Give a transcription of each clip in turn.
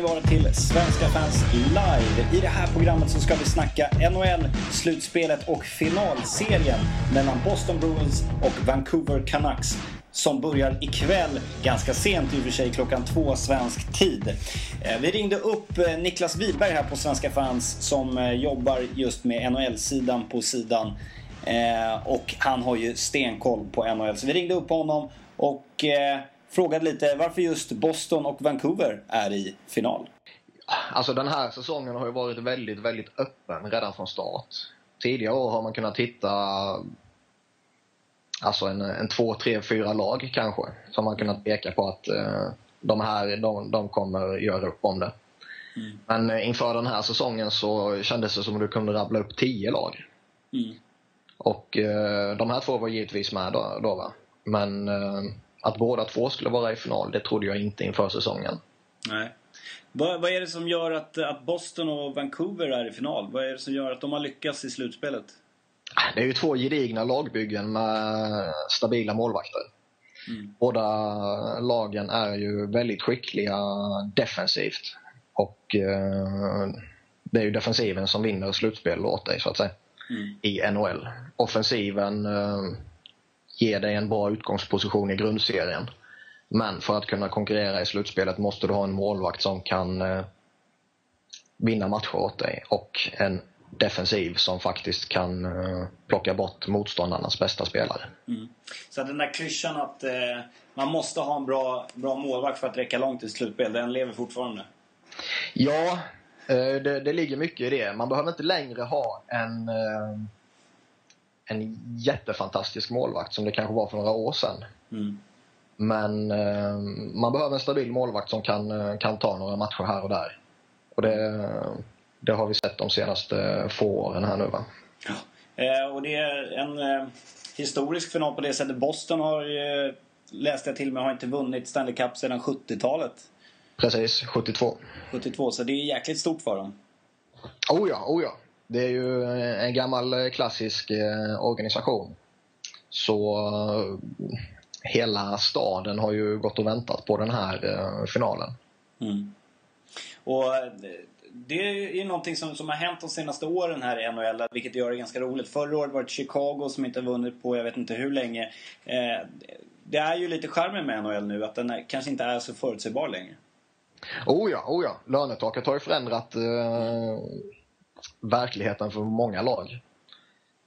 Välkomna ni vara till Svenska fans live. I det här programmet så ska vi snacka NHL, slutspelet och finalserien mellan Boston Bruins och Vancouver Canucks som börjar ikväll, ganska sent i och för sig, klockan två svensk tid. Eh, vi ringde upp eh, Niklas Wiberg här på Svenska fans som eh, jobbar just med NHL-sidan på sidan. Och han har ju stenkoll på NHL. Så vi ringde upp honom och frågade lite varför just Boston och Vancouver är i final. Alltså den här säsongen har ju varit väldigt, väldigt öppen redan från start. Tidigare år har man kunnat hitta alltså en, en två, tre, fyra lag kanske som man kunnat peka på att eh, de här de, de kommer göra upp om det. Mm. Men eh, inför den här säsongen så kändes det som att du kunde rabbla upp tio lag. Mm. Och eh, de här två var givetvis med då, då va. Men eh, att båda två skulle vara i final, det trodde jag inte inför säsongen. Nej. Vad, vad är det som gör att, att Boston och Vancouver är i final? Vad är det som gör att de har lyckats i slutspelet? Det är ju två gedigna lagbyggen med stabila målvakter. Mm. Båda lagen är ju väldigt skickliga defensivt. Och eh, det är ju defensiven som vinner slutspel åt dig, så att säga, mm. i NHL. Offensiven eh, ger dig en bra utgångsposition i grundserien. Men för att kunna konkurrera i slutspelet måste du ha en målvakt som kan eh, vinna matcher åt dig och en defensiv som faktiskt kan uh, plocka bort motståndarnas bästa spelare. Mm. Så den där klyschan att uh, man måste ha en bra, bra målvakt för att räcka långt i slutspel, den lever fortfarande? Ja, uh, det, det, ligger mycket i det. Man behöver inte längre ha en, en jättefantastisk målvakt som det kanske var för några år sedan. Mm. Men man behöver en stabil målvakt som kan, kan ta några matcher här och där. Och det, det har vi sett de senaste få åren här nu va. Ja. Eh, och det är en eh, historisk final på det sättet. Boston har ju, läste jag till mig, har inte vunnit Stanley Cup sedan 70-talet. Precis, 72. 72, så det är jäkligt stort för dem. Oh ja, oh ja. Det är ju en gammal klassisk eh, organisation. Så eh, hela staden har ju gått och väntat på den här eh, finalen. Mm. Och det är ju någonting som, som har hänt de senaste åren här i NHL, vilket gör det ganska roligt. Förra året var det Chicago som inte vunnit på jag vet inte hur länge. Eh, det är ju lite charmen med NHL nu, att den är, kanske inte är så förutsägbar längre. Oh ja, oh ja. Lönetaket har ju förändrat eh, verkligheten för många lag.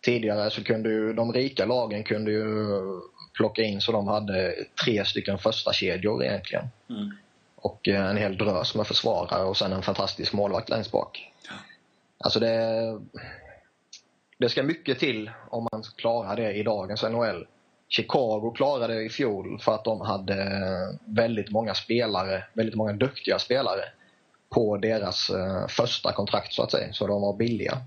Tidigare så kunde ju de rika lagen kunde ju plocka in så de hade tre stycken första kedjor egentligen. Mm och eh, en hel drös med försvarare och sen en fantastisk målvakt längst bak. Ja. Alltså det, det ska mycket till om man klarar det i dagens NHL. Chicago klarade det i fjol för att de hade väldigt många spelare, väldigt många duktiga spelare på deras uh, första kontrakt så att säga, så de var billiga.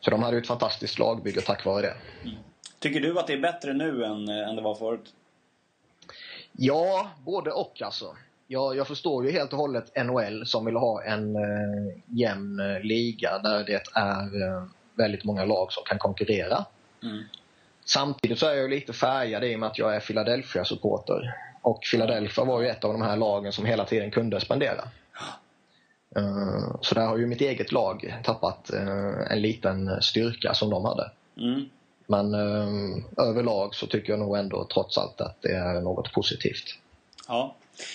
Så de hade ett fantastiskt lagbygge tack vare det. Mm. Tycker du att det är bättre nu än, eh, än det var förut? Ja, både och alltså. Jag, jag förstår ju helt och hållet NHL som vill ha en eh, jämn eh, liga där det är eh, väldigt många lag som kan konkurrera. Mm. Samtidigt så är jag lite färgad i och med att jag är Philadelphia-supporter. Och Philadelphia var ju ett av de här lagen som hela tiden kunde spendera. Uh, så där har ju mitt eget lag tappat uh, en liten styrka som de hade. Mm. Men uh, överlag så tycker jag nog ändå trots allt att det är något positivt. Ja.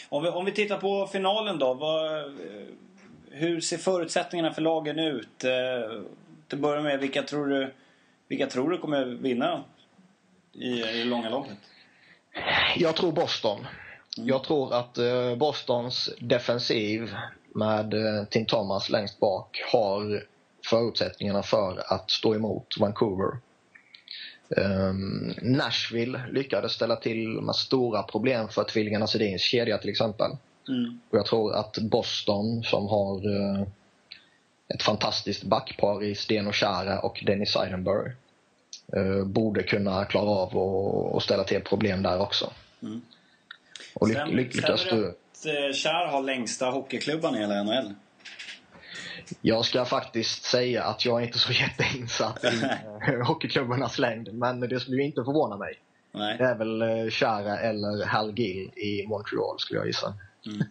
Om vi, om vi tittar på finalen då. Vad, hur ser förutsättningarna för lagen ut? Eh, till att börja med, vilka tror du, vilka tror du kommer vinna i, i det långa loppet? Jag tror Boston. Mm. Jag tror att eh, Bostons defensiv med eh, Tim Thomas längst bak har förutsättningarna för att stå emot Vancouver. Um, Nashville lyckades ställa till med stora problem för tvillingarna Sedins kedja till exempel. Mm. Och jag tror att Boston som har uh, ett fantastiskt backpar i Sten och Chara och Dennis Seidenberg uh, borde kunna klara av att ställa till problem där också. Mm. Och ly lyckas du... att uh, Chara har längsta hockeyklubban i hela NHL? Jag ska faktiskt säga att jag är inte så jätteinsatt i hockeyklubbarnas längd, men det skulle ju inte förvåna mig. Nej. Det är väl eh, Chara eller Hal Gill i Montreal skulle jag gissa. Mm.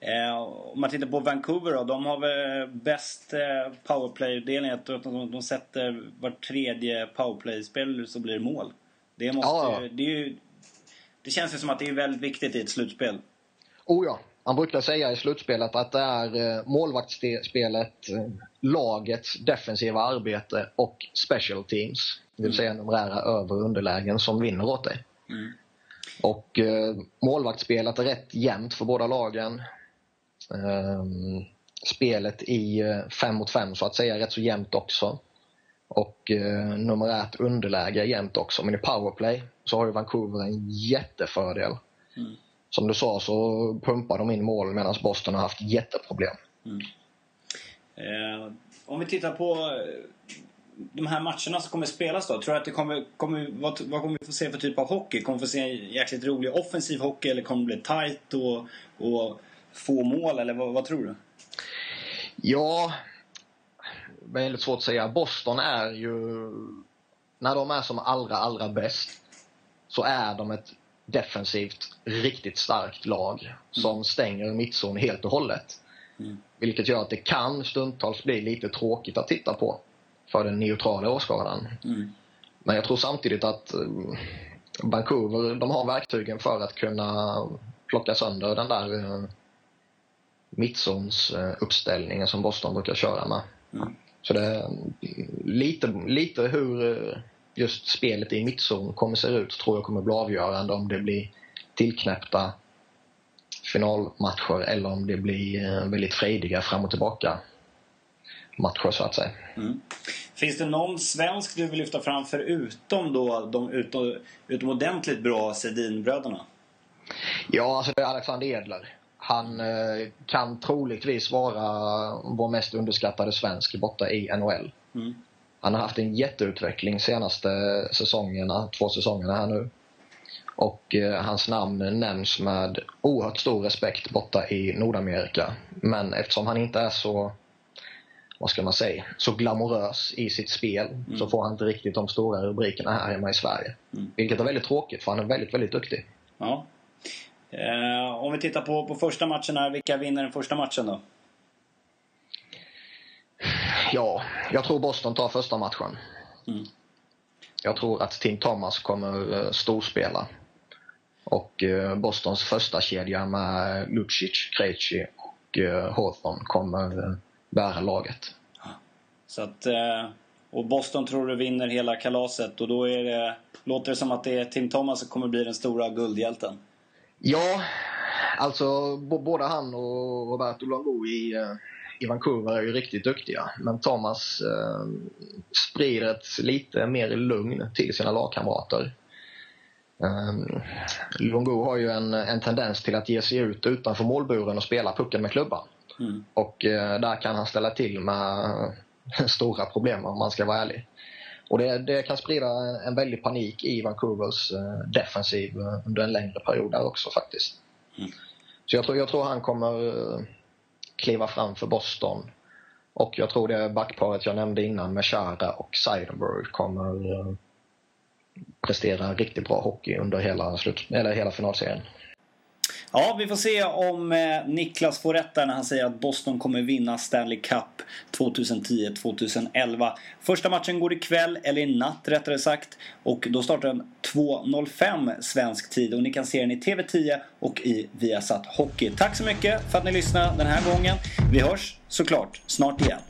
Eh, om man tittar på Vancouver då, de har väl bäst eh, powerplay-delning. Att de, de sätter var tredje powerplay-spel så blir det mål. Det, måste, Ja, det, ju, det känns ju som att det är väldigt viktigt i ett slutspel. Oh ja, man brukar säga i slutspelet att det är eh, målvaktsspelet, eh, lagets defensiva arbete och special teams, det vill säga numerära över och underlägen, som vinner åt dig. Mm. Och eh, målvaktsspelet är rätt jämnt för båda lagen. Ehm, spelet i 5 mot 5 så att säga är rätt så jämnt också. Och eh, numerärt underläge är jämnt också. Men i powerplay så har ju Vancouver en jättefördel. Mm. Som du sa så pumpar de in mål medan Boston har haft jätteproblem. Eh, om vi tittar på eh, de här matcherna som kommer spelas då. Tror du att det kommer, kommer, vad, vad kommer vi få se för typ av hockey? Kommer vi få se en jäkligt rolig offensiv hockey eller kommer det bli tight och, och få mål? Eller vad, vad tror du? Ja, väldigt svårt att säga. Boston är ju, när de är som allra, allra bäst, så är de ett defensivt riktigt starkt lag som stänger mittzon helt och hållet. Mm. Vilket gör att det kan stundtals bli lite tråkigt att titta på för den neutrala åskådaren. Mm. Men jag tror samtidigt att eh, Vancouver, de har verktygen för att kunna plocka sönder den där eh, mittzons eh, uppställningen som Boston brukar köra med. Mm. Så det är lite, lite hur just spelet i mittzon kommer se ut tror jag kommer bli avgörande om det blir tillknäppta finalmatcher eller om det blir eh, väldigt frejdiga fram och tillbaka matcher så att säga. Mm. Finns det någon svensk du vill lyfta fram förutom då de utom, utomordentligt bra Sedinbröderna? Ja, alltså det är Alexander Edler. Han eh, kan troligtvis vara vår mest underskattade svensk borta i NHL. Mm. Han har haft en jätteutveckling senaste säsongerna, två säsongerna här nu. Och eh, hans namn nämns med oerhört stor respekt borta i Nordamerika. Men eftersom han inte är så, vad ska man säga, så glamorös i sitt spel så får han inte riktigt de stora rubrikerna här hemma i Sverige. Mm. Vilket är väldigt tråkigt för han är väldigt, väldigt duktig. Ja. Eh, om vi tittar på, på första matchen här, vilka vinner den första matchen då? Ja, jag tror Boston tar första matchen. Mm. Jag tror att Tim Thomas kommer eh, storspela. Och eh, Bostons första kedja med Lucic, Krejci och eh, Hawthorne kommer eh, bära laget. Så att, och Boston tror du vinner hela kalaset och då är det, låter det som att det är Tim Thomas som kommer bli den stora guldhjälten. Ja, alltså både han och Roberto Longo i, i Vancouver är ju riktigt duktiga. Men Thomas eh, sprider ett lite mer lugn till sina lagkamrater. Um, Longo har ju en, en tendens till att ge sig ut utanför målburen och spela pucken med klubban. Mm. Och eh, där kan han ställa till med stora problem om man ska vara ärlig. Och det, det kan sprida en, en väldig panik i Vancouvers eh, defensiv eh, under en längre period där också faktiskt. Mm. Så jag tror, jag tror han kommer eh, kliva fram för Boston. Och jag tror det backparet jag nämnde innan med Chara och Seidenberg kommer eh, prestera riktigt bra hockey under hela, slut, eller hela finalserien. Ja, vi får se om eh, Niklas får rätt där när han säger att Boston kommer vinna Stanley Cup 2010-2011. Första matchen går ikväll, eller i natt rättare sagt. Och då startar den 2.05 svensk tid och ni kan se den i TV10 och i Viasat Hockey. Tack så mycket för att ni lyssnade den här gången. Vi hörs såklart snart igen.